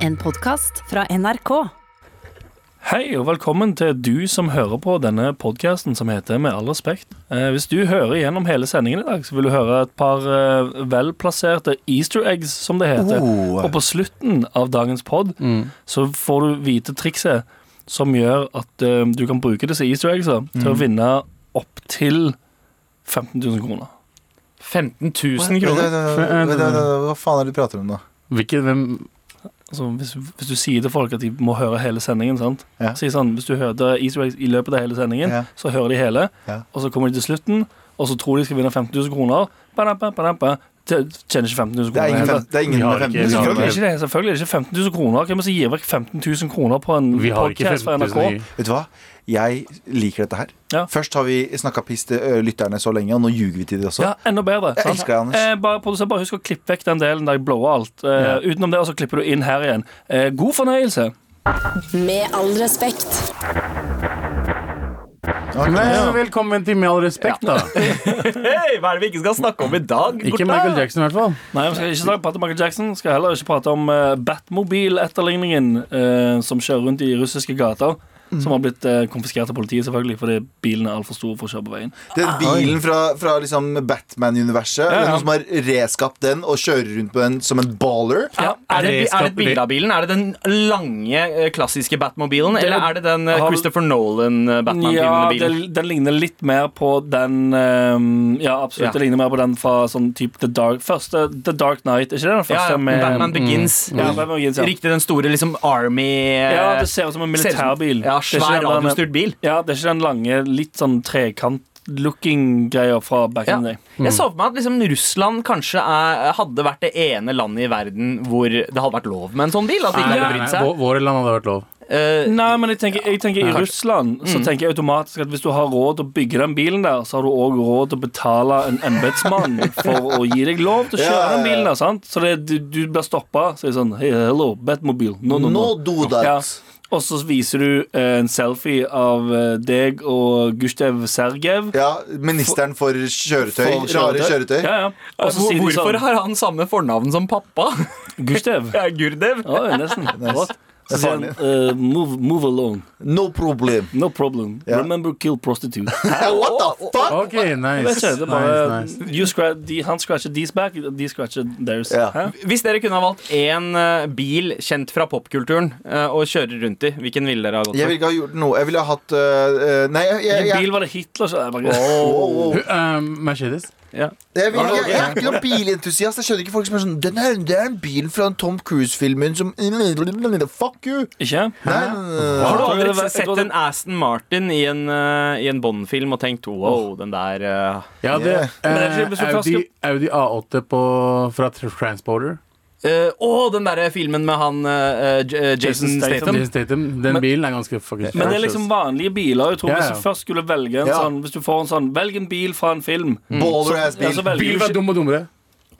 En podkast fra NRK. Hei og velkommen til du som hører på denne podkasten som heter Med all respekt. Eh, hvis du hører gjennom hele sendingen i dag, så vil du høre et par eh, velplasserte easter eggs, som det heter. Oh. Og på slutten av dagens pod så får du vite trikset som gjør at eh, du kan bruke disse easter eggsa til å vinne opptil 15 000 kroner. 15 000 kroner. Hva faen er det du prater om da? Hvilken, hvem Altså, hvis, hvis du sier til folk at de må høre hele sendingen, sant? Ja. Si sånn, hvis du hørte easter eggs i løpet av hele sendingen, Ja. så hører de hele, Ja. og så kommer de til slutten, og så tror de skal vinne 15 000 kroner. Ba-da-ba. Tje- Tjener ikke 15 000 Det er kroner. ingen, det er ingen med 15 vi har Selvfølgelig kroner. er det. Selvfølgelig er det ikke 15 000 kroner. Hvem det som gir vekk 15 000 kroner på en podkast fra NRK? Vet du hva? Jeg liker dette her. Ja. Først har vi snakka piss til ø, lytterne så lenge, og nå ljuger vi til dem også. Ja, enda bedre. Jeg sant? elsker deg, Anders. Eh, bare, bare husk å klippe vekk den delen der jeg blower alt. Eh, Utenom det, og så klipper du inn her igjen. Eh, god fornøyelse. Med all respekt. Okay. Men Velkommen til Med all respekt, da. Hei, hva er det vi ikke skal snakke om i dag? Ikke? Michael Jackson, i hvert fall. Nei, vi skal ikke snakke- om Michael Jackson. Skal heller ikke prate om uh, Batmobil-etterligningen uh, som kjører rundt i russiske gater. Som har blitt eh, konfiskert av politiet, selvfølgelig, fordi bilen er altfor stor for å kjøre på veien. Den bilen fra, fra liksom Batman-universet. Det er ja. Noen som har reskapt den og kjører rundt på den som en baller. Ja, Er det, er det et bilde av bilen? Er det den lange, eh, klassiske Batmobilen? Det- Eller er det den eh, har- Christopher Nolan eh, Ja, den, den ligner litt mer på den um, Ja, absolutt. Ja. Det ligner mer på den fra sånn type The Dark Første The Dark Knight, ikke det den Ja, første ja, med Batman Begins. Ja, Batman Begins, ja. Riktig, den store liksom Army Ja, det ser ut som en militærbil. Ja, Det er svær radiostyrt bil. Ja, det er ikke den lange, litt sånn trekant looking-greier fra back Ja. in the day. Jeg så for meg at liksom Russland kanskje er, hadde vært det ene landet i verden hvor det hadde vært lov med en sånn bil. At de ikke hadde brydd seg. vå- Våre land hadde vært lov. Uh, Nei, men jeg tenker, jeg tenker i Russland Så tenker jeg automatisk at hvis du har råd til å bygge den bilen der, så har du òg råd til å betale en embetsmann for å gi deg lov til å Ja, kjøre ja, den bilen der. sant? Så det, du, du blir stoppa. Så er det sånn Hey, hello, Batmobil. No, no, no. No do that. Ja. Og så viser du eh, en selfie av eh, deg og Gustav Sergev. Ja, Ministeren for kjøretøy. For Rare kjøretøy. Ja, ja. Og så sier hvorfor sånn har han samme fornavn som pappa? Gustav. Ja, Gurdev. Oh, nesten. What? Så er sier han uh, move, move alone. No problem. No problem. Yeah. Remember kill prostitute. What the fuck? OK, nice. Ikke, det er bare nice, nice. scratch, de, Han scratcher deres back, de scratcher theirs. Yeah. Hvis dere kunne ha valgt én bil kjent fra popkulturen eh, å kjøre rundt i, hvilken ville dere ha gått for? Jeg ville ikke ha gjort noe. Jeg ville ha hatt øh, øh, Nei, jeg, jeg, jeg, bil var det Hitler så jeg bare, Wow, wow. Hu- um, Mercedes. Ja. Jeg, vil, jeg, jeg er ikke noen bilentusiast. Jeg skjønner ikke folk som er sånn Den er, det er en bil fra en Tom Cruise-filmen som Fuck you! Ikke? Nei. Har du aldri sett en Aston Martin i en, uh, i en Bond-film og tenkt wow, den der uh, Ja, det Yeah. uh, Audi, Audi A8 på, fra Transporter. Eh, Å, den derre filmen med han uh, Jason Jason Statham. Statham. Jason Statham. Den Men- bilen er ganske fucking Men det er liksom vanlige biler. Jeg tror yeah. Hvis du først skulle velge en yeah. sånn Hvis du får en sånn Velg en bil fra en film. Baller ass Ja, bil. så velger Bil var dum og dummere.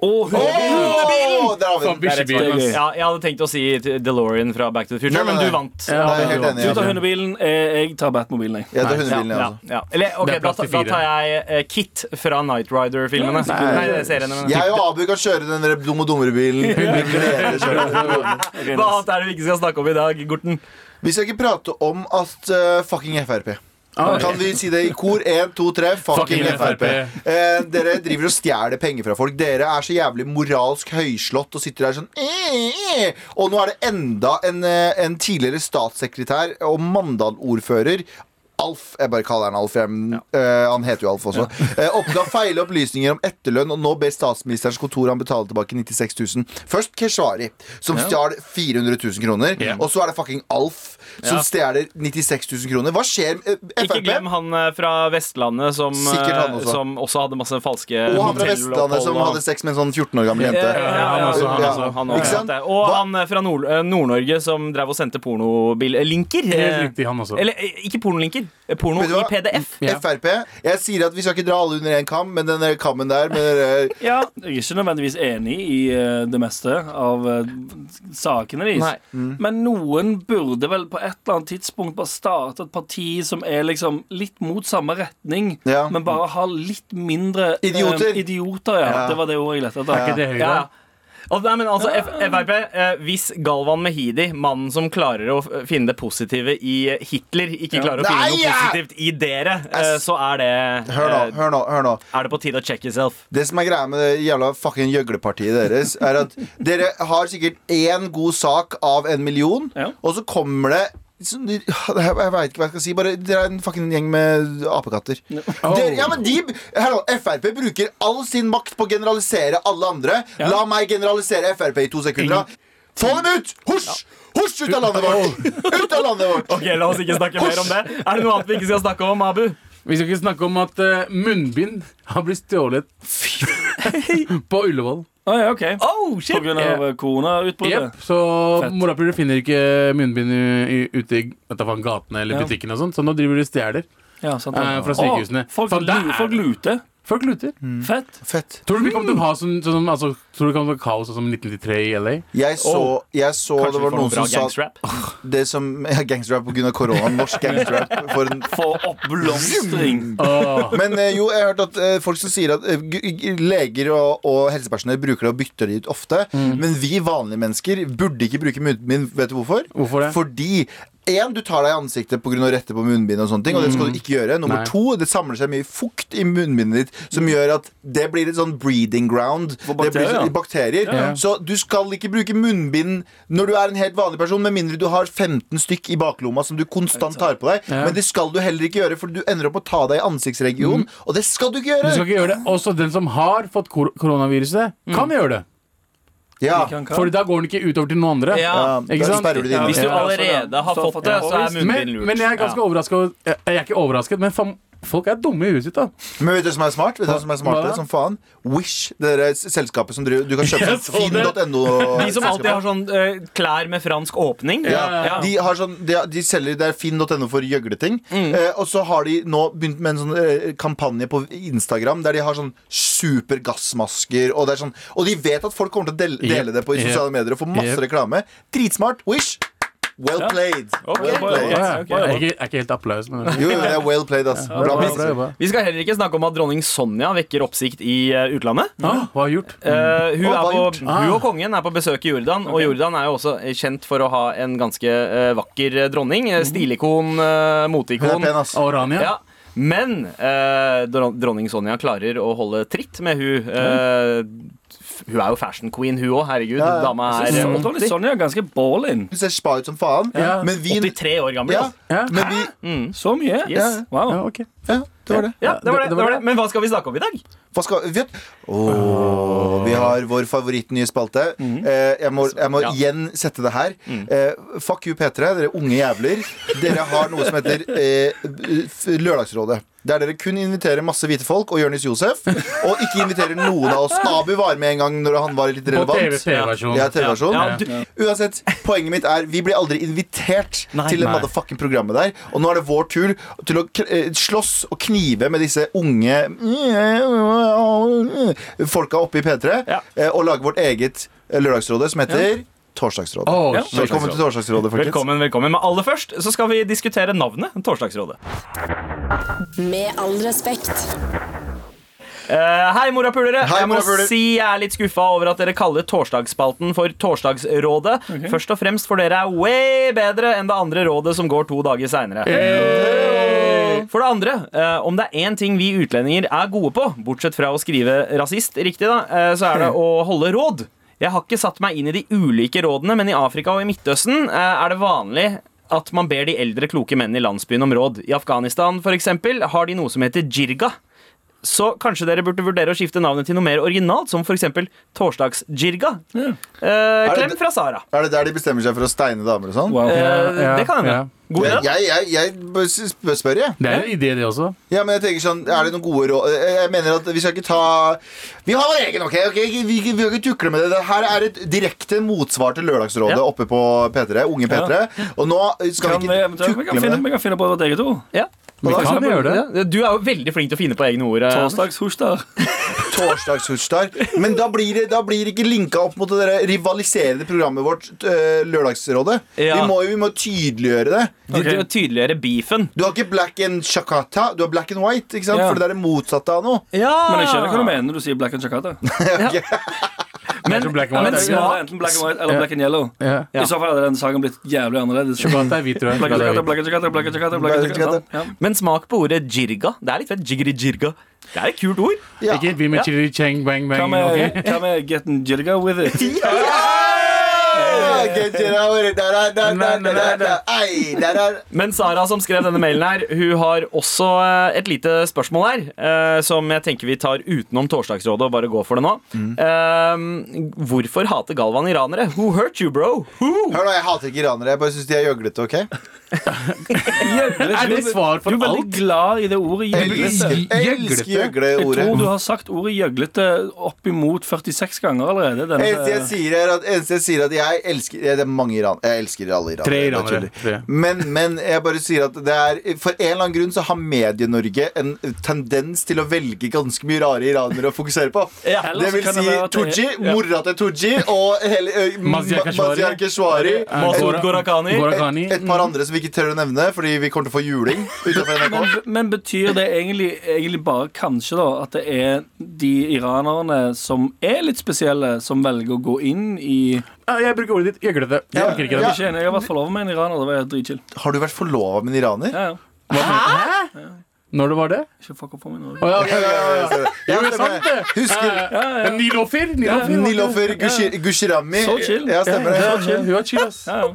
Å, Åh, der har vi Faen, bikkjebilen, Det er ass. Ja, jeg hadde tenkt å si DeLorean fra Back to the Future, Nei, nei, men du nei. vant. Ja, Nei, jeg er helt enig. Du tar hundebilen, eh, jeg tar Batmobilen. jeg. Jeg tar hundebilen, jeg Ja, også. ja. Eller, ok, Det er da, plass til da fire. tar jeg eh, Kit fra Night Rider-filmene. Nei, det er seriene. Men. Jeg og Abu kan kjøre den der dum og dummere-bilen. Hva annet er det vi ikke skal snakke om i dag, Gorten? Vi skal ikke prate om at uh, fucking Frp. Ah, Kan vi si det i kor? Én, to, tre. Fucking. FrP. Eh, dere driver og stjeler penger fra folk. Dere er så jævlig moralsk høyslått og sitter der sånn eh, eh. Og nå er det enda en, eh, en tidligere statssekretær og Mandal-ordfører. Alf, jeg bare kaller han Alf. Jeg, eh, han heter jo Alf også. Eh, oppga feil opplysninger om etterlønn, og nå ber statsministerens kontor han betale tilbake 96 000. Først Keshvari, som stjal 400 000 kroner. Ja. Og så er det fucking Alf, som Ja. stjeler 96 000 kroner. Hva skjer? Eh, Ikke glem han fra Vestlandet som, han også. som også hadde masse falske Og han fra Vestlandet som hadde sex med en sånn 14 år gammel jente. Ja, ja, ja, ja? Og han fra Nord- Nord-Norge som drev og sendte pornolinker. Helt riktig, han også. Eller ikke pornolinker. Eh, Porno i? PDF. Ja. Frp. Jeg sier at vi skal ikke dra alle under én kam, men den kammen der med dere- Ja, jeg er ikke nødvendigvis enig i uh, det meste av uh, sakene deres. Mm. Men noen burde vel på et eller annet tidspunkt bare starte et parti som er liksom litt mot samme retning, Ja. men bare har litt mindre Idioter. Idioter. idioter ja. Ja. Det var det ordet jeg lette Er etter. ikke det Høyre? Ja. Altså, nei, men altså, F Frp, eh, Hvis Galvan Mehidi, mannen som klarer å finne det positive i Hitler, ikke klarer å finne Nei, noe ja! positivt i dere, eh, så er det Hør nå, eh, hør nå. hør nå Er det på tide å check yourself? Det som er greia med det jævla fucking gjøglepartiet deres, er at dere har sikkert én god sak av en million, Ja. og så kommer det Jeg veit ikke hva jeg skal si. Bare Dere er en fucking gjeng med apekatter. Dere, ja, men de, hør Frp bruker all sin makt på å generalisere alle andre. La meg generalisere Frp i to sekunder. da. Få dem ut! Husj! Husj ut av landet vårt! Ut av landet vårt! Ok, La oss ikke snakke mer om det. Er det noe annet vi ikke skal snakke om, Abu? Vi skal ikke snakke om at eh, munnbind har blitt stjålet på Ullevål. Å ja, OK. Oh, På grunn av koronautbruddet. Yep, så morapulere finner ikke munnbind i- i- ute i gatene eller Ja. butikkene og sånt, så nå driver de og stjeler. Ja, sant, Eh, fra sykehusene. Å, folk, lu- folk luter. Folk luter. Fett. Fett. Tror du vi kommer til å ha sånn, sånn altså, Tror du det kommer til å ha kaos sånn som 1993 i LA? Jeg så, jeg så Kanskje det vi var får noen bra som sa det som ja, Gangsterrap pga. korona. Norsk gangsterrap. For en Få oppblomstring. Åh. Men eh, jo, jeg har hørt at eh, folk som sier at eh, g- g- leger og, og helsepersonell bruker det og bytter det ut ofte. Men vi vanlige mennesker burde ikke bruke munnbind. Vet du hvorfor? Hvorfor det? Fordi en, du tar deg i ansiktet pga. å rette på munnbind, og sånne ting Og det skal du ikke gjøre. Nummer Nei. to, det samler seg mye fukt i munnbindet ditt som gjør at det blir et sånn breeding ground. For det blir bakterier. sånn- bakterier. Ja. Så du skal ikke bruke munnbind når du er en helt vanlig person, med mindre du har 15 stykk i baklomma som du konstant tar på deg. Ja. Men det skal du heller ikke gjøre, for du ender opp å ta deg i ansiktsregionen. Og det skal du ikke Du gjøre! skal ikke gjøre det. Også den som har fått kor koronaviruset, kan gjøre det. Ja. For da går den ikke utover til noen andre. Ja. Ikke da sant? sperrer du det inne. Hvis du allerede har fått det, så er munnbind Men, lurt. men jeg er ganske Ja. overrasket Jeg jeg er ikke overrasket, men fam- folk er dumme i huet sitt. da Men vet du som er smart? Vet du som er smarte som faen? Wish, det der selskapet som driver Du kan kjøpe yes, sånn finn.no. De som alltid har sånn uh, klær med fransk åpning. ja, Ja. De, har sånn, de, de selger Det er finn.no for gjøgleting. Mm. Uh, og så har de nå begynt med en sånn uh, kampanje på Instagram der de har sånn supergassmasker. Og, sånn, og de vet at folk kommer til å dele, dele det på i sosiale medier og få masse Yep. reklame. Dritsmart. Wish. Well played. Well er ikke, er ikke helt applaus, men Jo, det er well played, ass. Bra bra, bra. Vi skal heller ikke snakke om at dronning Sonja vekker oppsikt i eh, utlandet. Ah, hva har gjort? Uh, hun, er på, gjort? hun og kongen er på besøk i Jordan, og Jordan er jo også kjent for å ha en ganske uh, vakker dronning. Stilikon, uh, moteikon. Orania? Ja. Men eh, dronning Sonja klarer å holde tritt med hun. eh, hun er jo fashion queen, hun òg. Herregud, Ja, ja. dama er Jeg eh, 80. Sonja er ganske ball-in. Hun ser spa ut som faen. Ja. Men vi 83 år gammel. ja, altså. Ja. men vi, Så mye. Yes. Wow. Ja, ok ja, det var det. Ja, det var det, var. Men hva skal vi snakke om i dag? Hva skal vi oh, vi har vår favorittnye spalte. Eh, jeg må, jeg må Ja. igjen sette det her. Eh, fuck you, P3, dere unge jævler. Dere har noe som heter eh, Lørdagsrådet. Der dere kun inviterer masse hvite folk og Jonis Josef. Og ikke inviterer noen av oss. Abu var med en gang når han var litt relevant. TV-versjon. Ja, TV-versjon. Ja, Uansett, poenget mitt er Vi blir aldri invitert Nei. til det motherfucking programmet der. Og nå er det vår tur til å eh, slåss og knive med disse unge folka oppe i P3 Ja. eh, og lage vårt eget Lørdagsrådet lørdagsråde som heter Torsdagsrådet. Oh, Ja. Velkommen til Torsdagsrådet, folkens. velkommen, velkommen. Men aller først så skal vi diskutere navnet Torsdagsrådet. Med all respekt. Uh, hei, morapulere. Hei, Jeg må si jeg er litt skuffa over at dere kaller torsdagsspalten for Torsdagsrådet. Først og fremst for dere er way bedre enn det andre rådet som går to dager seinere. For det andre, uh, om det er én ting vi utlendinger er gode på, bortsett fra å skrive rasist riktig, da, uh, så er det å holde råd. Jeg har ikke satt meg inn i de ulike rådene, men i Afrika og i Midtøsten eh, er det vanlig at man ber de eldre, kloke mennene i landsbyen om råd. I Afghanistan for eksempel, har de noe som heter jirga. Så kanskje dere burde vurdere å skifte navnet til noe mer originalt, som f.eks. Torsdagsjirga. Ja. Eh, klem fra Sara. Er det der de bestemmer seg for å steine damer og sånn? Wow. Eh, Ja, det kan hende. ja. God Jeg, idé. jeg, jeg, jeg bør spør, spør, jeg. Det er en idé, det også. Ja, men jeg tenker sånn, Er det noen gode råd Jeg mener at vi skal ikke ta Vi har vår egen, OK? okay? Vi, vi, vi kan ikke tukle med det. Det her er et direkte motsvar til Lørdagsrådet Ja. oppe på P3. Unge P3. Og nå skal Kan vi ikke vi, tukle kan med det. vi kan finne på vårt eget ord. Ja. Vi kan eksempel, gjøre det. Ja, Du er jo veldig flink til å finne på egne ord. Torsdagshorsdag. Torsdagshorsdag. Torsdagshustar. Torsdagshustar. Men da blir det da blir det ikke linka opp mot det der rivaliserende programmet vårt, øh, Lørdagsrådet. Ja. Vi, må, vi må tydeliggjøre det. Du, du tydeliggjøre beefen. Du har ikke black and chakata, du har black and white. ikke sant? Ja. For det er det motsatte av noe. Ja. Men jeg skjønner hva du mener når du sier Black and Chakata. Det black and men smak Ja, enten black and white eller black and yellow. Ja. Ja. I så fall hadde den sangen blitt jævlig annerledes. Chocolate er hvit, tror jeg. Black and Chocolate chocolate, hvit. black and chocolate, black and chocolate, black and chocolate. Ja. Men smak på ordet jirga. Det er litt fett. Jiggeri jirga. Det er et kult ord. Ja. Ikke vi med chili chang bang bang. hva med getting jirga with it? Ah, Men Sara som skrev denne mailen her, hun har også eh, et lite spørsmål her. eh, som jeg tenker vi tar utenom Torsdagsrådet og bare går for det nå. Eh, hvorfor hater Galvan iranere? Who hurt you, bro? Who? Hør nå, Jeg hater ikke iranere. Jeg bare syns de er gjøglete. ok? Er det svar for Du er veldig alt? glad i det ordet gjøglete. elsker, jeg Jeg tror du har sagt ordet gjøglete oppimot 46 ganger allerede. Denne, Eneste jeg sier, er at, eneste jeg sier at jeg elsker Det er mange iran Jeg elsker alle iranere. Tre er iranere. Tre. Men, men jeg bare sier at det er For en eller annen grunn så har Medie-Norge en tendens til å velge ganske mye rare iranere å fokusere på. Ja. Det vil si Tooji, ja. mora til Tooji og Mazyar Keshvari. Ghorakhani. Ghorakhani. Et par andre som vi ikke tør å nevne fordi vi kommer til å få juling men, men betyr det egentlig, egentlig bare kanskje da at det er de iranerne som er litt spesielle, som velger å gå inn i Jeg bruker ordet ditt. Gjøglete. Jeg orker ikke Jeg det. jeg har vært forlovet med en iraner. Det var dritchill. Har du vært forlova med en iraner? Ja, ja. Når det var det? Ikke fuck opp for meg nå. Oh, ja, ja, ja, ja. Jo, det er sant, det. Husker Eh. Nilofer. Nilofer Gushirami? Så chill. Ja, stemmer det. Ja, chill. Hun er chill, ass. Ja, ja.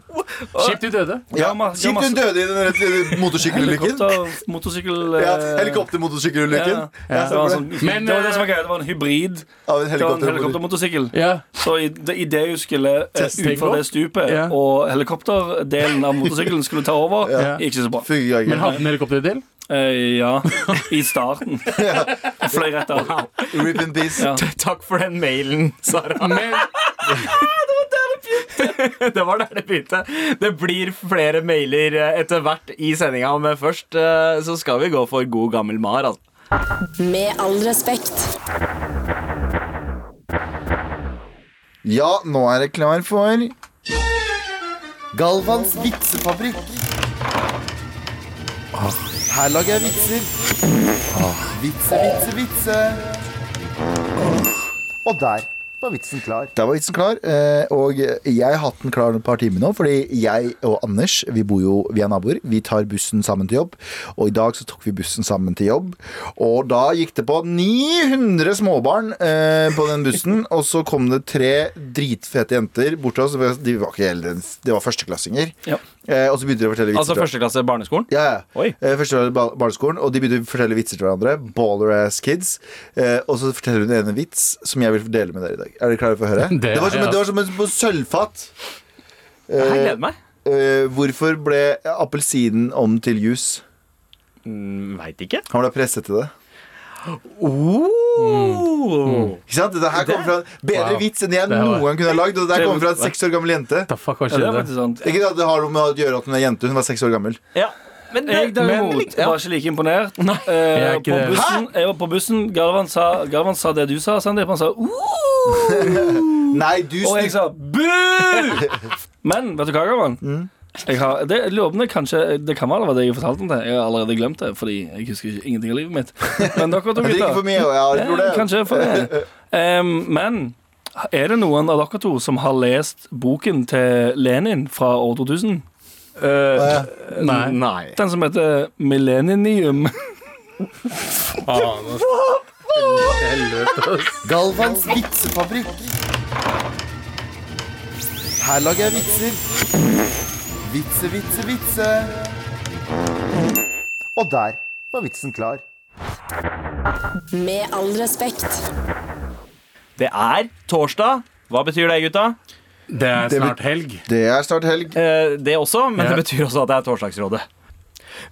Kjipt hun døde. Ja, Kjipt hun døde i den motorsykkelulykken. Eh, Helikoptermotorsykkelulykken. Ja, Ja, det, var det. Men, det var det som eh, var greia. Det var en hybrid. Av en helikoptermotorsykkel. Så i det, hun skulle uh, Teste utfor det stupet, og helikopterdelen av motorsykkelen skulle ta over, gikk ikke så bra. Men hadde den helikopterdel? Eh, ja, i starten. Fløy rett av. Rip in peace. Ja. Takk for den mailen, Sara. Men Det var der det begynte. Det blir flere mailer eh, etter hvert i sendinga, men først uh, så skal vi gå for god gammel Mar. Altså. Med all respekt. Ja, nå er jeg klar for Galvans vitsefabrikk. Her lager jeg vitser. Ah, Vitse, vitse, vitse. Og der var vitsen klar. Der var vitsen klar, eh, og jeg har hatt den klar et par timer nå, fordi jeg og Anders, vi bor jo, vi er naboer, vi tar bussen sammen til jobb, og i dag så tok vi bussen sammen til jobb, og da gikk det på 900 småbarn eh, på den bussen, og så kom det tre dritfete jenter bort til oss, de var ikke eldre, de var førsteklassinger, Ja. Eh, og så begynte de å fortelle vitser. Altså første klasse barneskolen. ja, ja. Eh, Første klasse bar- barneskolen, og de begynte å fortelle vitser til hverandre. Baller ass kids. Eh, og så forteller hun en vits som jeg vil dele med dere i dag. Er dere klare for å høre? Det var som, er det var som en på sølvfat. Jeg gleder meg. Eh, hvorfor ble appelsinen om til juice? Mm, Veit ikke. Han ble presset til det. Oh. Ikke sant? Dette her kommer fra en bedre Wow. vits enn jeg noen gang kunne ha lagd. Og det der kommer fra en seks år gammel jente. the fuck, hva Ja, det sant. Ikke at det har noe med å gjøre at hun er jente, hun var seks år gammel. Ja. Men, Jeg derimot ja. var ikke like imponert. Nei. Eh, er på det. bussen, jeg var på bussen. Galvan sa, Galvan sa det du sa, Sandeep. Han sa uh, Nei, du Og jeg sa bu! Men vet du hva, Galvan? Mm. Jeg har, det, om det kanskje Det kan være det jeg har jeg fortalte det. Jeg har allerede glemt det, fordi jeg husker ikke ingenting av livet mitt. Men dere to gutter for mye, jeg. Eh, Kanskje for det. Um, men er det noen av dere to som har lest boken til Lenin fra år 2000? Uh, Nei. Nei. Den som heter Millennium. Faen. Helvete. Galvans vitsefabrikk. Her lager jeg vitser. Vitse, vitse, vitse. Og der var vitsen klar. Med all respekt. Det er torsdag. Hva betyr det, gutta? Det er snart helg. Det er snart helg. Eh, det også, men Ja. det betyr også at det er Torsdagsrådet.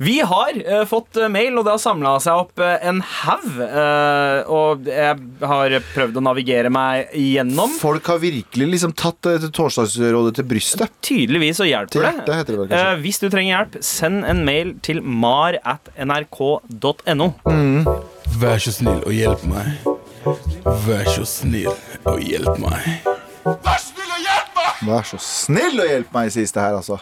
Vi har uh, fått eh, mail, og det har samla seg opp uh, en haug. Uh, og jeg har prøvd å navigere meg gjennom. Folk har virkelig liksom tatt uh, torsdagsrådet til brystet. Tydeligvis så hjelper Til det. heter det vel. Eh, hvis du trenger hjelp, send en mail til mar at nrk.no. Vær så snill og hjelp meg. Vær så snill og hjelp meg. Vær så snill og hjelp meg, sies det her, altså.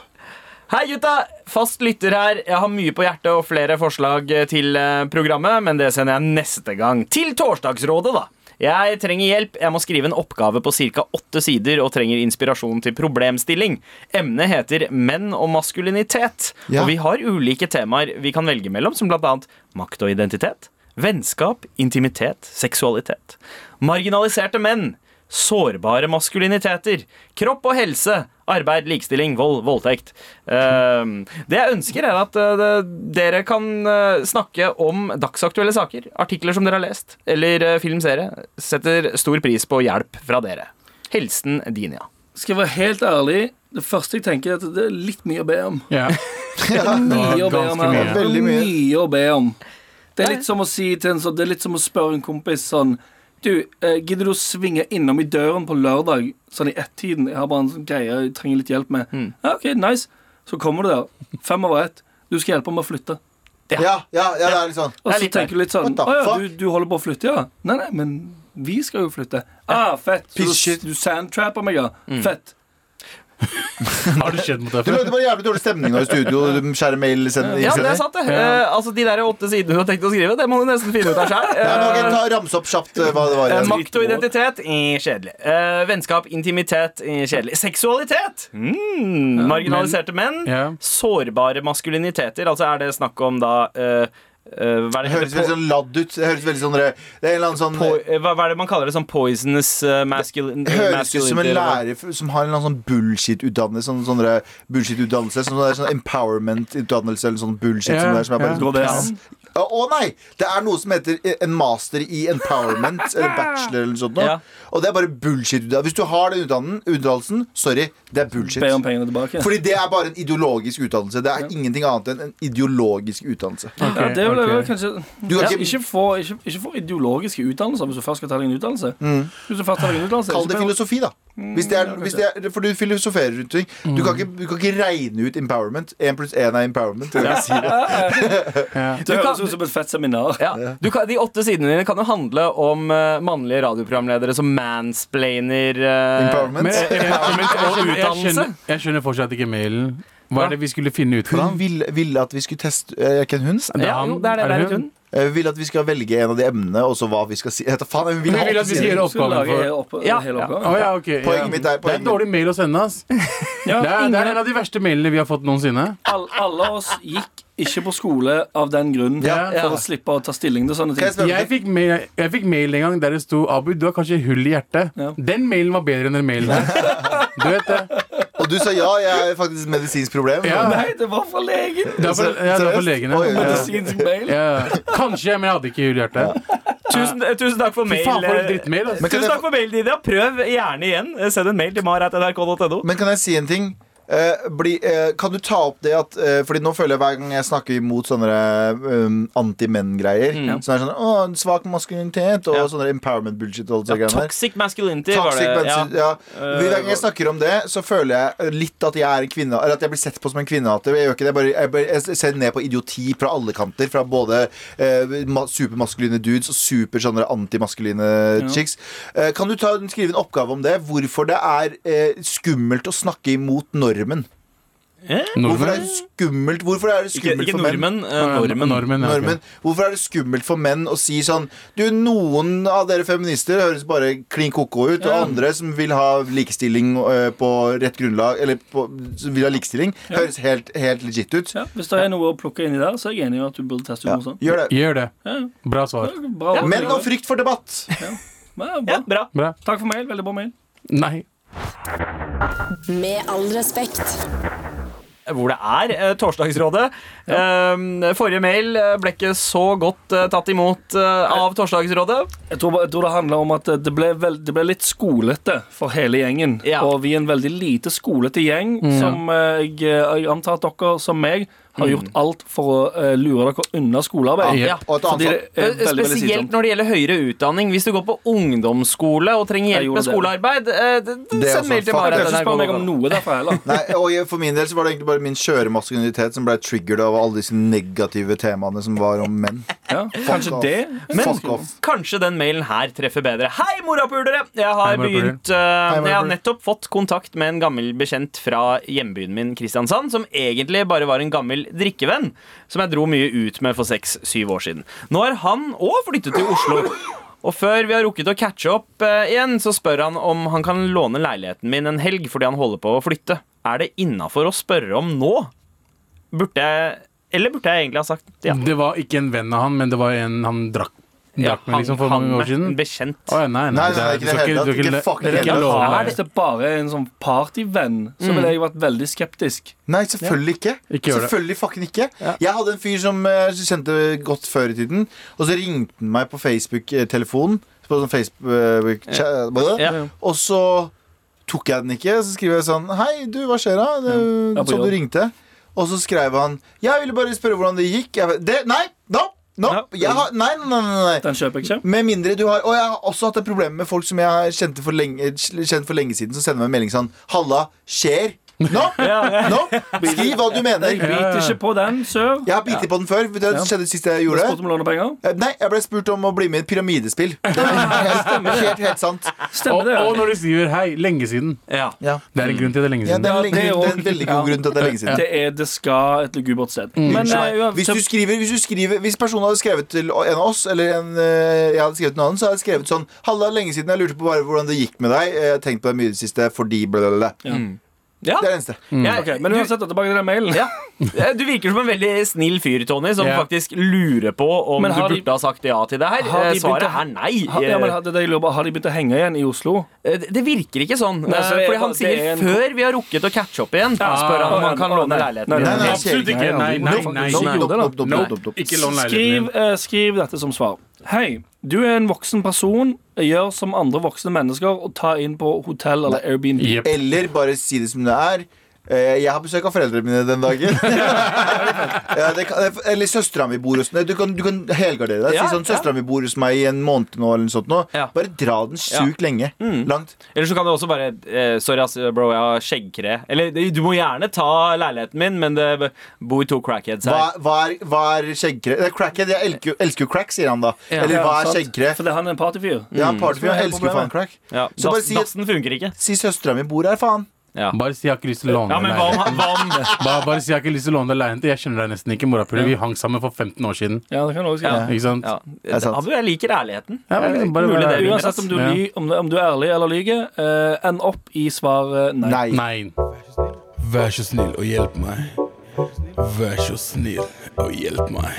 Hei, gutta! Fast lytter her. Jeg har mye på hjertet og flere forslag eh, til eh, programmet, men det sender jeg neste gang. Til Torsdagsrådet, da. Jeg trenger hjelp. Jeg må skrive en oppgave på ca. åtte sider og trenger inspirasjon til problemstilling. Emnet heter menn og maskulinitet. Ja. Og vi har ulike temaer vi kan velge mellom, som annet makt og identitet, vennskap, intimitet, seksualitet. Marginaliserte menn. Sårbare maskuliniteter. Kropp og helse. Arbeid, likestilling, vold, voldtekt. Eh, det jeg ønsker, er at eh, dere kan eh, snakke om dagsaktuelle saker. Artikler som dere har lest, eller uh, filmserie. Setter stor pris på hjelp fra dere. Hilsen Dinia. Skal jeg være helt ærlig, det første jeg tenker, er at det er litt mye å be om. Ja. Mye å be om her. Det er mye. mye å be om. Det er litt som å si til en sånn Det er litt som å spørre en kompis sånn Du, eh, gidder du å svinge innom i døren på lørdag sånn i ett-tiden? Jeg har bare en sånn greie jeg trenger litt hjelp med. Ja, OK, nice. Så kommer du der. Fem over ett. Du skal hjelpe meg å flytte. Ja, ja, ja, det er litt sånn. Og så litt tenker du litt sånn Å ja, du, du holder på å flytte, ja? Nei, nei, men vi skal jo flytte. Ah, fett. Så du, du sandtrapper meg, ja. Fett. Har det skjedd mot deg Du før? lagde bare jævlig dårlig stemning nå i studio. Du skjærer mail send, Ja, det er sant, det. Eh, altså, De der åtte sidene du har tenkt å skrive, det må du nesten finne ut av sjøl. Ja, men ok, ta Ramse opp kjapt eh, hva det var. Eh, igjen. makt og identitet eh, kjedelig. Eh, vennskap, intimitet eh, kjedelig. Seksualitet! Mm, marginaliserte menn. Ja. Sårbare maskuliniteter. Altså er det snakk om da eh, eh, hva, er Det det høres veldig sånn ladd ut. Det høres veldig sånn Det er en eller annen sånn Po, eh, hva, hva er det man kaller det? Sånn poisonous uh, masculine Det høres ut som en lærer som har en eller annen sånn bullshit-utdannelse. Sånn, sånn bullshit-utdannelse Sånn, sånn empowerment-utdannelse eller sånn bullshit. Ja, som det er, som er bare ja. An? Å oh, nei! Det er noe som heter eh, en master i empowerment. eller bachelor eller noe sånt. Ja. Og det er bare bullshit. Hvis du har den utdannelsen, sorry, det er bullshit. Be om pengene tilbake. Fordi det er bare en ideologisk utdannelse. Det er ingenting annet enn en ideologisk utdannelse. ja, det vil jeg ok. kanskje Du kan ja, ikke- ikke, få, ikke, ikke få ideologiske utdannelser hvis du først skal ta deg en utdannelse. Hvis du først tar deg en utdannelse Kall det filosofi, da. Hvis det er, hvis det er, for du filosoferer rundt ting. Du kan, ikke, du kan ikke regne ut empowerment. Én pluss én er empowerment. Det Du høres ut som et fett seminar. Ja. Du kan, de åtte sidene dine kan jo handle om uh, mannlige radioprogramledere som mansplainer uh, Empowerment. Men Empowerment og jeg, skjønner, jeg skjønner fortsatt ikke mailen. Hva er det vi skulle finne ut fra? Hun ville, vil at vi skulle teste Er det ikke en hund? Ja, jo, det er det. det er en hund. Eh, Hun ville at vi skal velge en av de emnene, og så hva vi skal si. Jeg faen, hun vil Hun vil at vi skal gjøre oppgaven for opp, Ja, oppgaven. Å, ja, okay, Poenget ja. mitt er- Det er en dårlig mail å sende, ass. Ja, Det er, det er en av de verste mailene vi har fått noensinne. all, alle oss gikk ikke på skole av den grunn Ja. for å slippe å ta stilling til sånne ting. Jeg fikk, mail, jeg fikk mail en gang der det sto Abu, du har kanskje hull i hjertet. Ja. Den mailen var bedre enn den mailen her. Du vet det. Du sa ja, jeg er faktisk medisinsk problem. Ja. Nei, det var for legen. Det var for, ja, det var for. Ja. Medisinsk mail. Ja. Kanskje, men jeg hadde ikke julehjerte. Tusen, eh, tusen takk for mail. faen, for eh, drittmail. ass. Tusen takk for mail, Didia. Prøv gjerne igjen. Send en mail til mar.nrk.no. Men kan jeg si en ting? Eh, bli, eh, kan du ta opp det at eh, Fordi nå føler jeg hver gang jeg snakker imot sånne um, anti-menn-greier Som er sånn Å, svak maskulinitet og Ja. sånne empowerment-bullshit og alt Ja, toxic masculinity var det. Ja. ja. Hver gang jeg snakker om det, så føler jeg litt at jeg er en kvinne Eller at jeg blir sett på som en kvinnehater. Jeg gjør ikke det, jeg bare, jeg, bare, jeg ser ned på idioti fra alle kanter. Fra både eh, supermaskuline dudes og super sånne antimaskuline chicks. Eh, kan du ta, skrive en oppgave om det? Hvorfor det er eh, skummelt å snakke imot normen? Hvorfor er det skummelt Hvorfor er det skummelt ikke for menn? nordmenn, eh, nordmenn. Normen. Normen. Hvorfor er det skummelt for menn å si sånn Du, noen av dere feminister høres bare klin koko ut, og andre som vil ha likestilling øh, på rett grunnlag, eller på, som vil ha likestilling, høres helt, helt legit ut. Ja, hvis det er noe å plukke inni der, så er jeg enig i at du burde teste ut Ja, noe sånt. gjør det. Gjør det. Ja, Bra svar. bra. Menn og frykt for debatt. Ja, Ja, bra. bra. Bra. Takk for mail. Veldig bra mail. Nei. Med all respekt. Hvor det er eh, Torsdagsrådet. Eh, forrige mail eh, ble ikke så godt eh, tatt imot eh, av Torsdagsrådet. Jeg tror, jeg tror det handler om at det ble, veld, det ble litt skolete for hele gjengen. Ja. Og vi er en veldig lite skolete gjeng som eh, jeg, jeg antar at dere som meg har gjort alt for å eh, lure dere unna skolearbeid. Ja. Og et Fordi det er Eh, veldig, veldig Spesielt slitsomt. når det gjelder høyere utdanning. Hvis du går på ungdomsskole og trenger Jeg hjelp gjorde med det. skolearbeid, eh, d- d- Det er send mail til. Jeg ikke spør meg om noe derfra heller. Nei, og jeg- For min del så var det egentlig bare min skjøre maskulinitet som ble triggered av alle disse negative temaene som var om menn. Ja, kanskje off. det. Fuck off. Kanskje den mailen her treffer bedre. Hei, morapulere! Jeg har Hei, morapuler. begynt eh. Jeg har nettopp fått kontakt med en gammel bekjent fra hjembyen min, Kristiansand, som egentlig bare var en gammel drikkevenn, som jeg dro mye ut med for seks-syv år siden. Nå har han òg flyttet til Oslo. Og før vi har rukket å catche opp eh, igjen, så spør han om han kan låne leiligheten min en helg fordi han holder på å flytte. Er det innafor å spørre om nå? Burde jeg Eller burde jeg egentlig ha sagt ja? Det var ikke en venn av han, men det var en han drakk, Ja, han, liksom for mange år siden. Bekjent. Oh, ja, nei, nei, Nei, nei, det er- skal det hele tatt. låne Er dette det bare en sånn partyvenn, så ville jeg vært veldig skeptisk. Nei, selvfølgelig ikke. Ikke selvfølgelig fucking ikke. Jeg hadde en fyr som uh, kjente godt før i tiden, og så ringte han meg på Facebook-telefonen. På sånn Facebook chat, Ja. Og så tok jeg den ikke. Så skriver jeg sånn Hei, du, hva skjer da? Det, Ja, på sånn du ringte. Og så skrev han Jeg ville bare spørre hvordan det gikk. Jeg, det, nei! No! jeg har, nei, nei, nei, nei. Den kjøper jeg ikke. Med mindre du har Og jeg har også hatt et problem med folk som jeg har kjent for lenge, kjent for lenge siden, som sender meg en melding sånn Halla, skjer? No! no! Skriv hva du mener. Jeg biter ikke på den, søv. Jeg har bitt på den før. Hva skjedde sist jeg gjorde det. Eh, Nei, jeg ble spurt om å bli med i et pyramidespill. Det er helt, helt sant. Stemmer Og, det? og når du skriver 'hei, lenge siden', Ja. Ja. det er en grunn til at det er lenge Ja, siden. det, er Ja, lenge, det er en veldig god grunn til at det er lenge siden. Det er det skal et lugubert sted. Men Unnskyld eh, hvis, du skriver, hvis, du skriver, hvis personen hadde skrevet til en av oss, eller en, eh, jeg hadde skrevet til en annen, så hadde jeg skrevet sånn Halla, lenge siden. Jeg lurte på bare hvordan det gikk med deg. Jeg har tenkt på deg mye i det siste fordi blablabla. Ja. Ja. Det er det eneste. Mm. Ja, okay, Men du- uansett, tilbake til den mailen. Ja. Du virker som en veldig snill fyr, Tony, som yeah. faktisk lurer på om du burde de- ha sagt ja til det her. Har Eh, de Svaret å- er nei. Ha, ja, men har- det det lurer har de begynt å henge igjen i Oslo? Eh, Det det virker ikke sånn. Nei, så er Fordi han sier er en- før vi har rukket å catche opp igjen, spør han om han kan låne leiligheten Nei. Absolutt ikke. Nei, nei, nei. Skriv dette som svar. Hei, du er en voksen person. Gjør som andre voksne mennesker og ta inn på hotell eller Airbnb. Yep. Eller bare si det som det er. Eh, Jeg har besøk av foreldrene mine den dagen. ja, det kan, eller søstera mi bor hos meg. Du kan, du kan helgardere deg. Ja, si sånn, ja. Søstera mi bor hos meg i en måned nå. Eller noe sånt nå. Ja. Bare dra den sjukt lenge. Langt. Eller så kan du også bare eh, Sorry, ass, bro, jeg har skjeggkre. Eller du må gjerne ta leiligheten min, men det bor to crackheads her. hva er, hva er skjeggkre? Det crackhead. Jeg elsker, jo- elsker jo crack, sier han da. Ja. Eller hva er skjeggkre? For det, han er en partyfyr. Ja, partyfyr. Mm. Jeg elsker faen crack. Ja, Så bare si- dassen funker ikke. Si søstera mi bor her, faen. Ja. Bare si jeg har ikke lyst til å låne ja, men hva om, leiligheten. hva om Bare, bare si jeg har ikke lyst til å låne deg leiligheten. Jeg kjenner deg nesten ikke, morapuler. Vi hang sammen for 15 år siden. Ja, det kan du også Ja. Ja. Ikke sant? ja. er sant. Abu, jeg liker ærligheten. Ja, men Det liksom bare mulig være- det vinner, Uansett ass. om du, Ja. ly, om, om du er ærlig eller lyver, eh, end opp i svaret nei. Nei. Nei. Vær så snill og hjelp meg. Vær så snill og hjelp meg.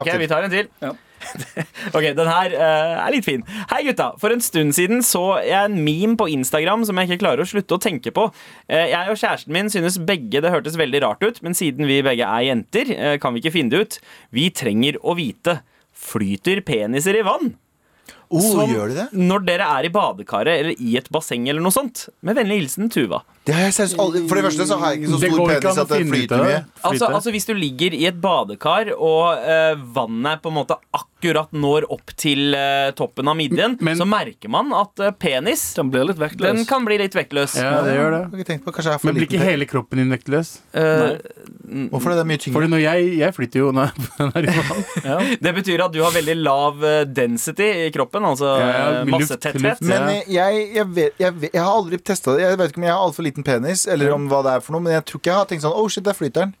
Ok, vi tar en til. Ja. ok, den her uh, er litt fin. Hei, gutta. For en stund siden så jeg en meme på Instagram som jeg ikke klarer å slutte å tenke på. Uh, jeg og kjæresten min synes begge det hørtes veldig rart ut, men siden vi begge er jenter, uh, kan vi ikke finne det ut. Vi trenger å vite. Flyter peniser i vann? Oh, Som gjør de det? Når dere er i badekaret eller i et basseng eller noe sånt. Med vennlig hilsen Tuva. det har jeg seriøst aldri For det første så har jeg ikke så stor penis at det flyter mye. Altså, altså Hvis du ligger i et badekar og eh, vannet på en måte akkurat når opp til eh, toppen av midjen, Men- så merker man at eh, penis Den blir litt den kan bli litt vektløs. Ja, det gjør det. Jeg har ikke på, Kanskje jeg for Men blir ikke pek. hele kroppen din vektløs? Uh, Hvorfor det? Det er mye tyngre. Fordi når jeg, jeg flytter jo når jeg er i vann. Ja. det betyr at du har veldig lav density i kroppen, altså Ja, massetetthet. luft. Men Ja. jeg, jeg, vet, jeg, vet, jeg har aldri testa det. Jeg vet ikke om jeg har altfor liten penis, eller om hva det er for noe, men jeg tror ikke jeg har tenkt sånn Oh shit, der flyter den.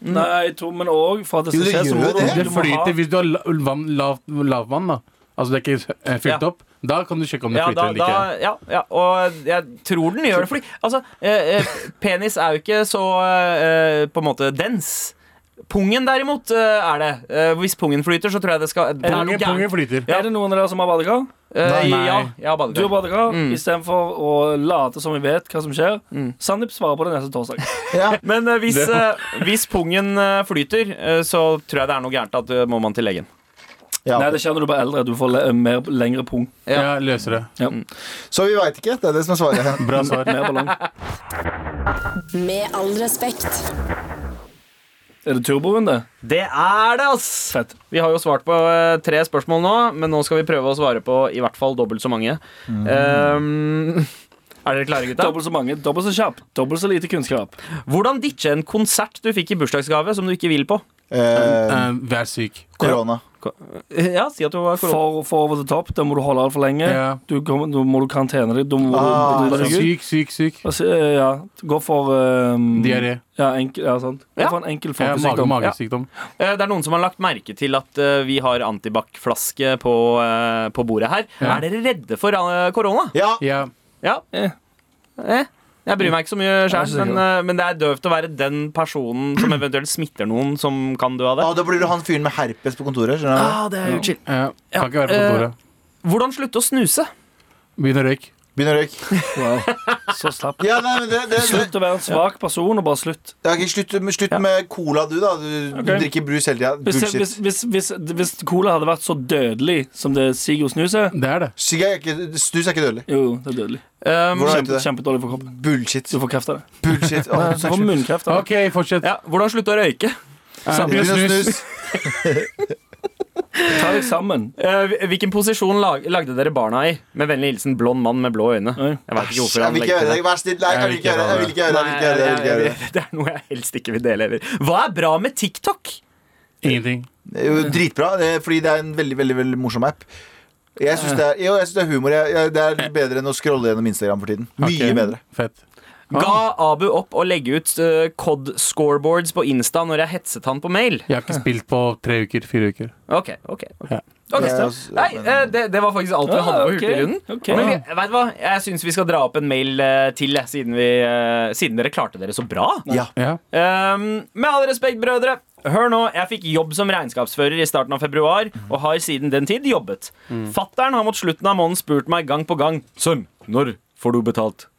Nei, to, men òg for at det skal skje, så må du, det. Du må ha flyter hvis du har la- vann, lav, lavvann, da. Altså det er ikke eh, fylt Ja. opp. Da kan du sjekke om det Ja, flyter da, eller da, ikke. ja, ja, og jeg tror den gjør det. Fordi altså, eh, eh, penis er jo ikke så eh, på en måte dens. Pungen derimot eh, er det. Eh, hvis pungen flyter, så tror jeg det skal det er noe Pungen, flyter. Er det noen av dere som har badekar? Eh, Nei. Ja, jeg har Du har badekar. badekar. Mm. Istedenfor å late som vi vet hva som skjer. Sandeep svarer på det neste torsdag. Ja. Men uh, hvis, Det- eh, hvis pungen flyter, uh, så tror jeg det er noe gærent. At uh, må man til legen. Ja. Nei, det skjer når du blir eldre. Du får le mer, lengre pung. Ja, løser det. Så vi veit ikke. Det er det som er svaret. Bra svar. Mer ballong. Med all respekt. Er det turborunde? Det er det, ass! Fett. Vi har jo svart på eh, tre spørsmål nå, men nå skal vi prøve å svare på i hvert fall dobbelt så mange. Um, er dere klare, gutta? Dobbelt så mange, dobbelt så kjapt, dobbelt så lite kunnskap. Hvordan ditche en konsert du fikk i bursdagsgave som du ikke vil på? Eh, Eh, vær syk. korona. Ja, si at du var korona. For, for over the top, da må du holde altfor lenge. Ja. Du, kommer- da må du karantene deg. Da må Ah, du, du, du, Syk, syk, syk. Altså, eh, ja, gå for um, Diaré. Ja, enkel, ja, sant. Gå Ja. for en enkel Ja, mage, magesykdom. Eh, Det er noen som har lagt merke til at eh, vi har antibac-flaske på, eh, på bordet her. Ja. Er dere redde for eh, korona? Ja, Ja. Ja. Eh. Eh. Jeg bryr meg ikke så mye sjøl, men, eh, men det er døvt å være den personen som eventuelt smitter noen som kan dø av det. ah, Da blir du han fyren med herpes på kontoret. Skjønner du? Ah, det er jo chill. Ja. Ja, Kan ikke være på eh, kontoret. Hvordan slutte å snuse? Begynne å røyke. Begynn å røyke. Wow. Så slapp. Ja, nei, men det, det, Slutt å være en svak person, og bare slutt. Ja, ok, slutt, med- slutt med cola, du, da. Du, du Ok. drikker brus hele tida. Hvis, Bullshit. hvis, hvis, hvis, hvis cola hadde vært så dødelig som det Sig og snus er Det er det. Sigg er ikke, snus er ikke dødelig. Jo, det er dødelig. Um, Hvordan vet du Kjempe, det? kjempedårlig for kroppen. Bullshit. Du får kreft av det. Bullshit. Åh, Du får munnkreft av det. OK, fortsett. ja, hvordan slutte å røyke? Samme Begynn å snus. Ta deg sammen. Eh, hvilken posisjon lag, lagde dere barna i? Med vennlig hilsen blond mann med blå øyne. Jeg vet ikke hvorfor han legger til det. Vær snill. Nei, jeg vil ikke høre det. Jeg vil ikke gjøre det. Er noe jeg helst ikke vil dele heller. Hva er bra med TikTok? Ingenting. Det er jo dritbra, det er, fordi det er en veldig veldig, veldig morsom app. Jeg syns det, det er humor. Jeg, jeg, det er bedre enn å scrolle gjennom Instagram for tiden. Mye okay. bedre. Fett. Ga Abu opp å legge ut uh, COD scoreboards på Insta når jeg hetset han på mail? Jeg har ikke spilt på tre uker. Fire uker. Ok, ok, ok. Ja. Ok, Nei, eh, det, det var faktisk alt vi Ah, hadde på Hurtigrunden. Okay. Men vi, vet du hva? Jeg syns vi skal dra opp en mail eh, til, siden, vi, eh, siden dere klarte dere så bra. Ja. Ja. Um, med all respekt, brødre. Hør nå, jeg fikk jobb som regnskapsfører i starten av februar, og har siden den tid jobbet. Fattern har mot slutten av måneden spurt meg gang på gang Sønn, når får du betalt?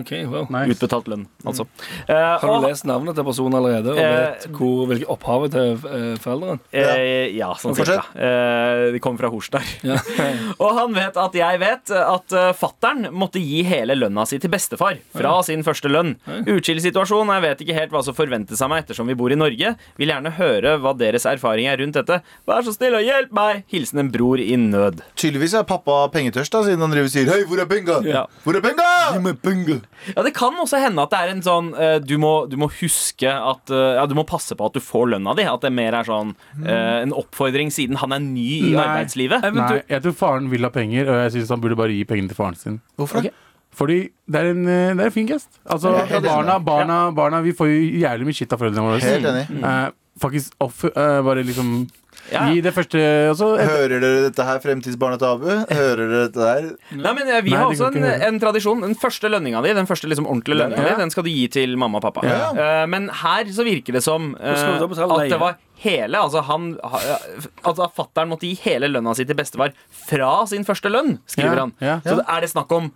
Ok, wow. Nice. Utbetalt lønn, altså. Eh, Har og- du lest navnet til personen allerede? Og Eh, vet hvor, hvilket opphavet til eh, foreldrene? Eh, ja, sånn cirka. Eh, de kommer fra Horstad. Ja. og han vet at jeg vet at uh, fattern måtte gi hele lønna si til bestefar fra sin første lønn. Utskilt situasjon, jeg vet ikke helt hva som forventes av meg ettersom vi bor i Norge. Vil gjerne høre hva deres erfaring er rundt dette. Vær så snill og hjelp meg! Hilsen en bror i nød. Tydeligvis er pappa pengetørst, da, siden han driver og sier 'Hei, hvor er penga?' Ja. Hvor er penga? Gi meg penga. Ja, Det kan også hende at det er en sånn uh, du, må, du må huske at uh, Ja, du må passe på at du får lønna di. At det mer er sånn uh, en oppfordring siden han er ny i Nei. arbeidslivet. Nei, jeg tror faren vil ha penger, og jeg syns han burde bare gi pengene til faren sin. Hvorfor okay. Fordi det er en, det er en fin gest. Altså, barna, barna, barna Vi får jo jævlig mye shit av foreldrene våre. Helt enig. Eh, faktisk off, eh, bare liksom Ja. Gi det første altså, et, Hører dere dette her, fremtidsbarna til Abu? Hører dere dette her? Nei, men eh, Vi Nei, har det også en, en tradisjon. Den første lønninga di Den første liksom ordentlige lønninga Ja. di Den skal du gi til mamma og pappa. Ja. Eh, men her så virker det som eh, skal du da betale at leie? det var hele Altså han ha- Altså Fattern måtte gi hele lønna si til bestefar fra sin første lønn, skriver Ja, han. ja. Så er det snakk om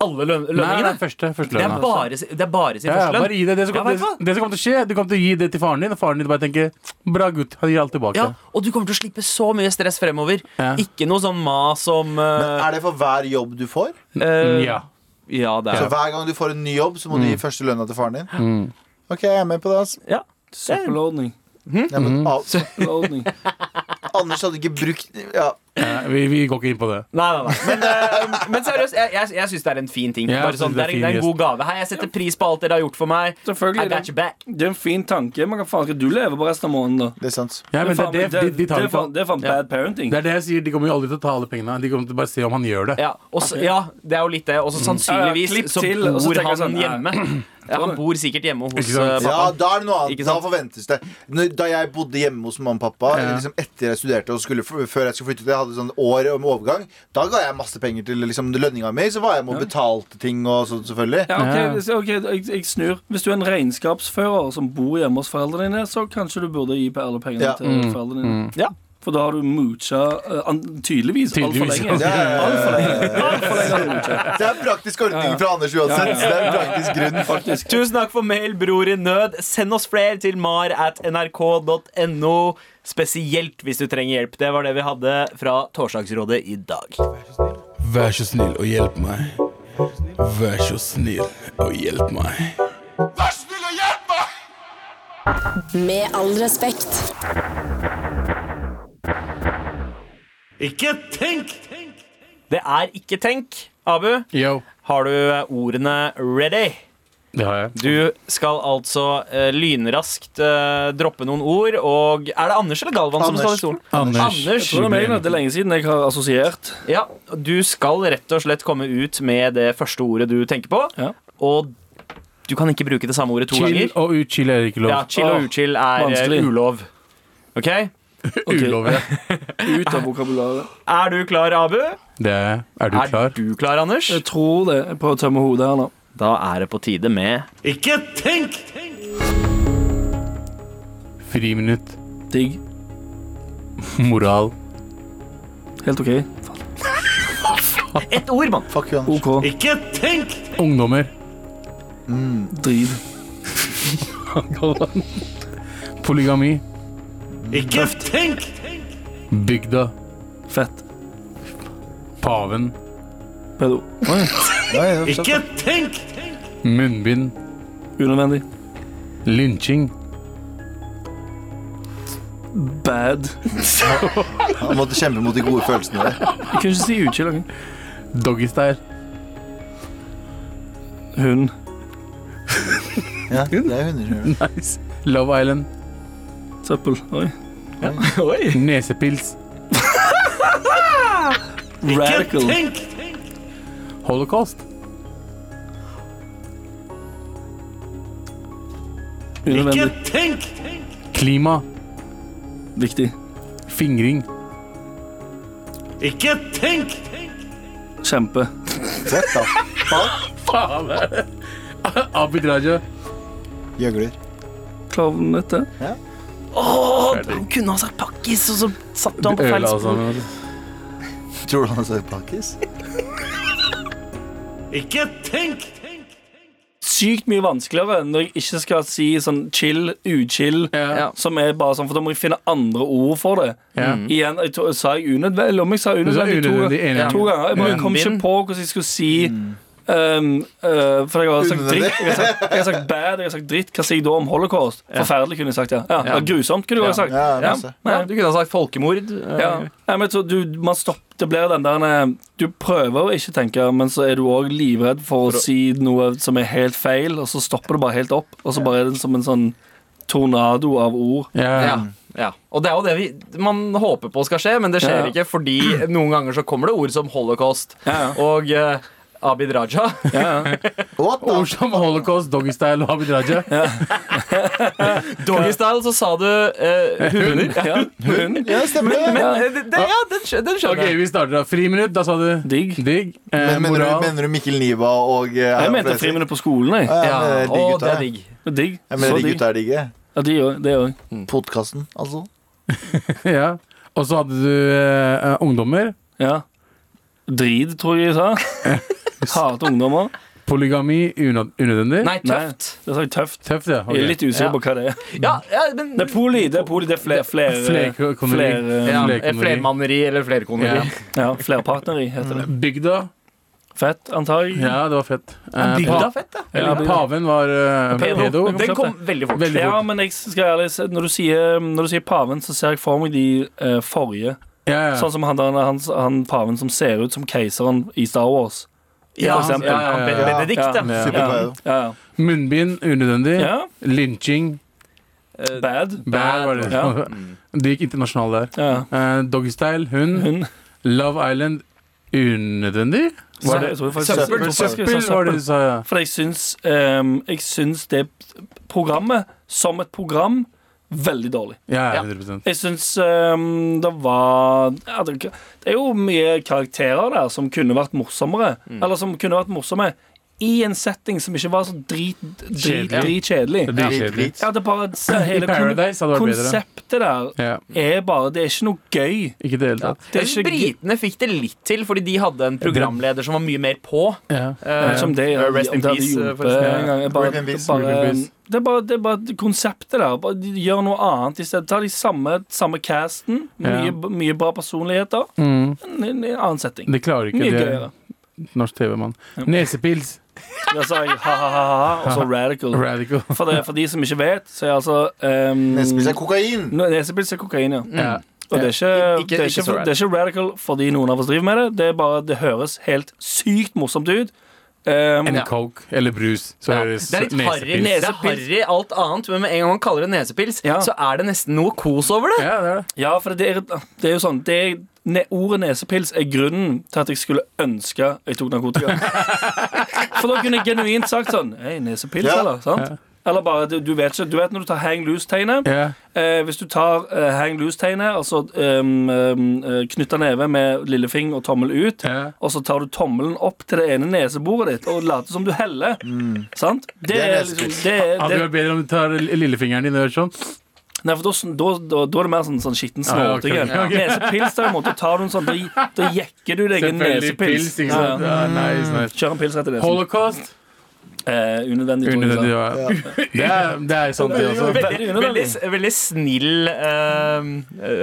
alle løn Nei, nei, lønningene? er første, første Det er bare, det er bare sin Ja, ja, første lønn. bare gi det. Det som, Ja, kommer, vet det, det som kommer til å skje, du kommer til å gi det til faren din, og faren din bare tenker Bra gutt, han gir alt tilbake. Ja, og du kommer til å slippe så mye stress fremover. Ja. Ikke noe sånn mas om eh, Er det for hver jobb du får? Uh, Ja. ja, det Så er hver gang du får en ny jobb, så må du gi første lønna til faren din? Mm. Ok, jeg er med på det. Altså. ja. Søppelordning. ja, men, ah, Anders hadde ikke brukt ja. Ja, vi, vi går ikke inn på det. Nei, nei, nei. Men, uh, men seriøst, jeg, jeg, jeg syns det er en fin ting. Ja, Bare sånn, det, er, det er det er en god gave. Hei, jeg setter pris på alt dere har gjort for meg. I got you back. Det er en fin tanke. Men hva faen skal du leve på resten av måneden, da? Det er sant. Ja, men det, faen- det, de, de det det er faen- er bad parenting. Det er det jeg sier, de kommer jo aldri til å ta alle pengene. De kommer til å bare se om han gjør det. Ja, også, ja, det er jo litt det. Og så Ja, ja, sannsynligvis så til, så bor han sånn, hjemme. Ja, han bor sikkert hjemme hos pappa. eh, Ja, da er det noe annet. Da forventes det. Da jeg bodde hjemme hos mamma og pappa Ja. liksom etter jeg studerte og skulle, før jeg skulle flytte til, hadde sånn år om overgang, da ga jeg masse penger til liksom, lønninga mi. Så var jeg med og betalte ting og sånn, selvfølgelig. Ja, ok, jeg, jeg snur. Hvis du er en regnskapsfører som bor hjemme hos foreldrene dine, så kanskje du burde gi alle pengene Ja. til Mm. foreldrene dine. Ja. For da har du moocha uh, an, tydeligvis altfor lenge. Ja, ja, ja, ja. Altfor lenge. Alt for lenge. Det er en praktisk ordning fra Anders uansett. så Det er en praktisk grunn. Faktisk. Tusen takk for mail, bror i nød. Send oss flere til mar at nrk.no. Spesielt hvis du trenger hjelp. Det var det vi hadde fra Torsdagsrådet i dag. Vær så snill og hjelp meg. Vær så snill og hjelp meg. Med all respekt. Det er ikke tenk. Abu, Yo. har du ordene ready? Det har jeg. Du skal altså uh, lynraskt uh, droppe noen ord, og Er det Anders eller Galvan som Anders. skal i stolen? Anders. Anders. Tror du meg, det er lenge siden jeg har assosiert. Ja, Du skal rett og slett komme ut med det første ordet du tenker på. Ja. Og du kan ikke bruke det samme ordet to Chill ganger. og uchill er ikke lov. Ja, Chill og Åh, uchill er eh, vanskelig. ulov. OK? Ok, Ulov. Ut av vokabularet. Er du klar, Abu? Det er, er du er klar? du klar, Anders? Jeg tror det. Jeg prøver å tømme hodet her nå. Da er det på tide med Ikke tenk! Friminutt. Digg. Moral. Helt OK. ett ord, mann! Fuck you, Anders. OK. Ungdommer. Driv Polygami. Bygda. Fett. Paven. Pedo. Oi, Ikke tenk! Munnbind. unødvendig. Lynching. Bad. Han måtte kjempe mot de gode følelsene der. Jeg kunne ikke si uchill. engang. Doggystyle. Hund. Ja, det er hunder. Nice. Love Island. Søppel. Oi. Oi. Nesepils. Radical. Holocaust. Unødvendig. Klima. Viktig. Fingring. Kjempe. What the fuck? Abid Raja. Gjøgler. Klovnete. Åh, han kunne ha sagt pakkis, og så satte han på feil spor. Tror du han har sagt pakkis? Sykt mye vanskeligere når jeg ikke skal si sånn chill, uchill, Ja. som er bare sånn, for da må jeg finne andre ord for det. Ja. Igjen, jeg tror, sa jeg unødvendig? Eller om jeg sa sa unødvendig to, unødvendig ene gang. to ganger? Jeg bare kom ikke på hvordan jeg skulle si um, uh, For jeg har sagt dritt, jeg har sagt, jeg har sagt bad, jeg har sagt dritt. Hva sier jeg da om holocaust? Forferdelig, kunne jeg sagt. Ja, ja, Ja. Grusomt, kunne du Ja. ha sagt. Ja, Ja. Ja, du kunne ha sagt folkemord. eh, Ja. Men så du, man stopper det blir den der eh, Du prøver å ikke tenke, men så er du òg livredd for å si noe som er helt feil, og så stopper det bare helt opp. Og så bare er det som en sånn tornado av ord. Ja. Ja, ja. Og det er jo det vi, man håper på skal skje, men det skjer Ja. ikke fordi noen ganger så kommer det ord som holocaust Ja, og eh, Abid Raja. ja. ja. What the Ord som holocaust, doggystyle og Abid Raja. Doggystyle, så sa du eh, hunder. ja. Hund. Ja, stemmer det. Men eh, det, det, ja, den, skjø- den Ok, skjønner jeg. vi starter da. Friminutt, da sa du Digg. digg. Eh, Men mener, du, mener du Mikkel Niva og eh, Jeg mente friminutt på skolen. Jeg. Ja, Ja, ja. og det er digg. Er Digg. Jeg mener de gutta er digge. Ja, de òg. Det òg. Podkasten, altså. Ja. Og så hadde du eh, ungdommer. Ja. Drit, tror jeg jeg sa. Hater ungdommer. Polygami unød- unødvendig. Nei, tøft. Det sa jeg tøft. Tøft, ja. okay. Jeg er litt usikker Ja. på hva det er. Ja, ja, men Det er poli. Det er, poli, det er flere flere, Flerkoneri. flere, ja, flerkoneri. Flermanneri eller flerkoneri. Ja. ja, flerpartneri, heter det. Bygda. Fett, antar jeg. Ja, det var fett. Eh, Bygda fett, da. Ja, paven var uh, Pedo. pedo. Den kom veldig fort. Veldig Ja, men jeg skal ærlig Når du sier, når du sier paven, så ser jeg for meg de uh, forrige. Ja, ja. Sånn som han, der, han, han paven som ser ut som keiseren i Star Wars. Ja, for eksempel. ja, ja, Benedikt, ja. Ja. Ja, ja, ja. Munnbind unødvendig. ja. Lynsjing. Eh, Bad. Bad var det. Ja. Det gikk internasjonalt der. Ja. Eh, Doggystyle, hund. Hun Love Island, unødvendig. Var det, Søppel. Søppel var det du sa, ja. For jeg syns, um, jeg syns det programmet som et program veldig dårlig. Ja, Ja. 100 Jeg syns um, det var ja, det, det er jo mye karakterer der som kunne vært morsommere. Eller som kunne vært morsomme i en setting som ikke var så drit, drit, Kjedelig. dritkjedelig. Det er dritkjedelig. Ja, det er bare hele Paradise hadde det vært bedre. konseptet der Ja, er bare Det er ikke noe gøy. ikke det hele tatt. Det er ikke. Britene fikk det litt til, fordi de hadde en programleder som var mye mer på. Ja. Uh, som det, Rest in det peace, forresten. Bare- det bare-. Det er bare, det er bare konseptet der. Bare de gjør noe annet i stedet. Ta de samme, samme casten. Mye, Ja. mye bra personligheter. Mm. En, en, en annen setting. Det klarer ikke Mye det. gøyere. Norsk TV-mann. Nesepils. Da sa jeg ha-ha-ha, og så radical. Radical. For, det, for de som ikke vet, så er altså um, Nesepils er kokain. Nesepils er kokain, ja. Ja. Og det er ikke, Ikke- det, er ikke ikke, det er ikke radical fordi noen av oss driver med det. Det er bare, det høres helt sykt morsomt ut. Um, En coke eller brus. Så Ja. høres Det er litt. Det nesepils. er harry alt annet, men med en gang man kaller det nesepils, Ja. så er det nesten noe kos over det. Ja, det er det. Ja, for det er, det er jo sånn det er, ne, Ordet nesepils er grunnen til at jeg skulle ønske jeg tok narkotika. For da kunne jeg genuint sagt sånn Hei, nesepils, Ja. eller? Sant? Eller bare, du, du vet ikke Du vet når du tar hang loose-tegnet? Yeah. Eh, hvis du tar eh, hang loose-tegnet, altså um, um, eh, knytta neve med lillefing og tommel ut, yeah. og så tar du tommelen opp til det ene neseboret ditt og later som du heller, sant? Det, Det er liksom det, det, Hadde det, vært bedre om du tar lillefingeren din og gjør sånn. Nei, for da, da, da, da er det mer sånn, sånn skitten Ja, ja, okay, okay. Nesepils derimot, da tar du en sånn Da, da jekker du deg en Selvfølgelig nesepils. pils, ikke sant? Ja. Ja, nice, nice. Kjør en pils i nesen. Holocaust. Eh, unødvendig. Unødvendig. sa. Ja. Det, er, det er sant, det også. Veldig Veldig, veldig, snill uh,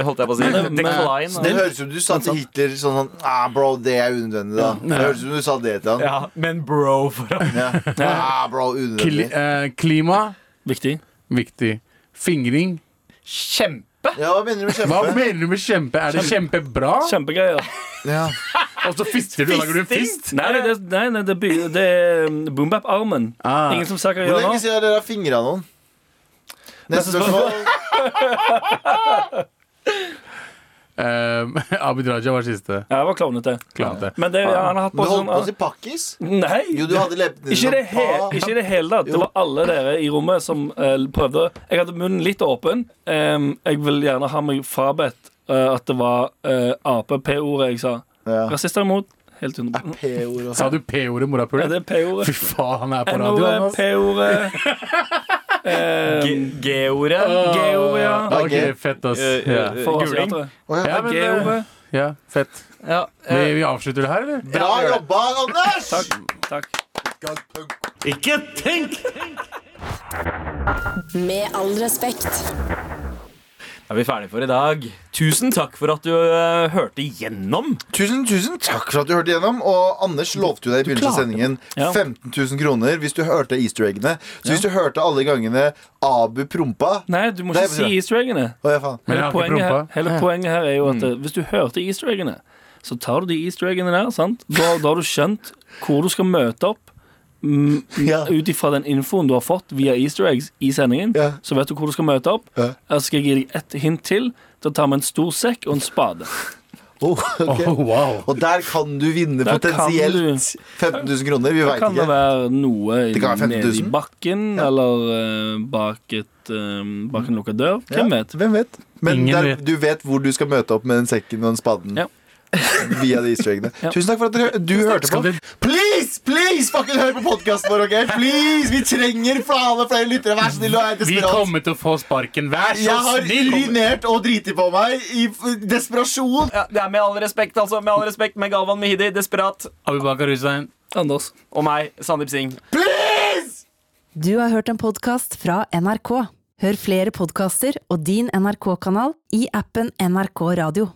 Holdt jeg på å si. Men- Decline. Det høres ut som du sa til Hitler sånn sånn ah, Bro, det er unødvendig, da. Det høres ut som du sa det til han. Ja, men bro foran. Ja. Ah, bro, Kli, unødvendig. eh, klima. Viktig. Viktig. Fingring. Kjempe! Ja, hva mener du med Hva kjempe? mener du med kjempe? Er det kjempebra? Kjempegreier. Ja. Og så fister du og lager du en fist? Nei, det, nei, nei, det, det, det er boombap-armen. Ah. Ingen som sier hva jeg Hvor gjør nå. lenge siden har dere fingra noen? Neste spørsmål. Um, Abid Raja var siste. Ja, jeg var klovnete. Klarte. Men det, ja, han har hatt Du holdt på å sånn si pakkis? Nei! Jo, du hadde leppene Ikke det, he ikke i det hele tatt. Det var alle dere i rommet som uh, prøvde. Jeg hadde munnen litt åpen. Um, jeg vil gjerne ha meg frabedt uh, at det var uh, AP-P-ordet jeg sa. Ja. Rasister imot. Helt 100 P-ord Sa du P-ordet, Ja, det er P-ordet. Fy faen, han er på radio. N-ordet. P-ordet. G-ordet. G-ordet, ja. Okay, fett, ass. Eh, Ja, eh, For Guling. ja. G-ordet. ja fett. Ja, Vi, eh, vi avslutter det her, eller? Bra jobba, Anders! Takk. Takk. Ikke tenk! Med all respekt. Da er vi ferdige for i dag. Tusen takk for at du uh, hørte igjennom. Tusen, tusen takk for at du hørte igjennom. Og Anders lovte jo deg i begynnelsen av sendingen Ja. 15 000 kroner hvis du hørte easter eggene. Så hvis du hørte alle gangene Abu prompa Nei, du må ikke si easter eggene. Å ja, faen. Hele poenget, her, hele poenget her er jo at mm. hvis du hørte easter eggene, så tar du de easter eggene der. Sant? Da, da har du skjønt hvor du skal møte opp. Mm, Ja. Ut ifra den infoen du har fått via easter eggs i sendingen, Ja. så vet du hvor du skal møte opp. Ja. Jeg skal gi deg et hint til. Da tar vi en stor sekk og en spade. Oh, okay. Oh, wow. Og der kan du vinne Der potensielt du- 15 000 kroner. Vi veit ikke. kan det være noe Det kan være 15 000. nede i bakken, eller eh, bak, et, eh, bak en lukka dør. Hvem Ja, vet? Hvem vet? Men der, vet. du vet hvor du skal møte opp med den sekken og den spaden. Ja. Via de easter eggene. Ja. Tusen takk for at dere, du hørte på. Please, please, fucking hør på podkasten vår, OK? Please, Vi trenger flere flere lyttere. Vær så snill. Vi kommer til å få sparken. Vær så Jeg har snill! urinert og driti på meg i desperasjon. Ja, det er med all respekt, altså. Med all respekt med Galvan Mehidi, Desperat. Abubakar Hussein. Anders. Og meg, Sandeep Singh. Please! Du har hørt en podkast fra NRK. Hør flere podkaster og din NRK-kanal i appen NRK Radio.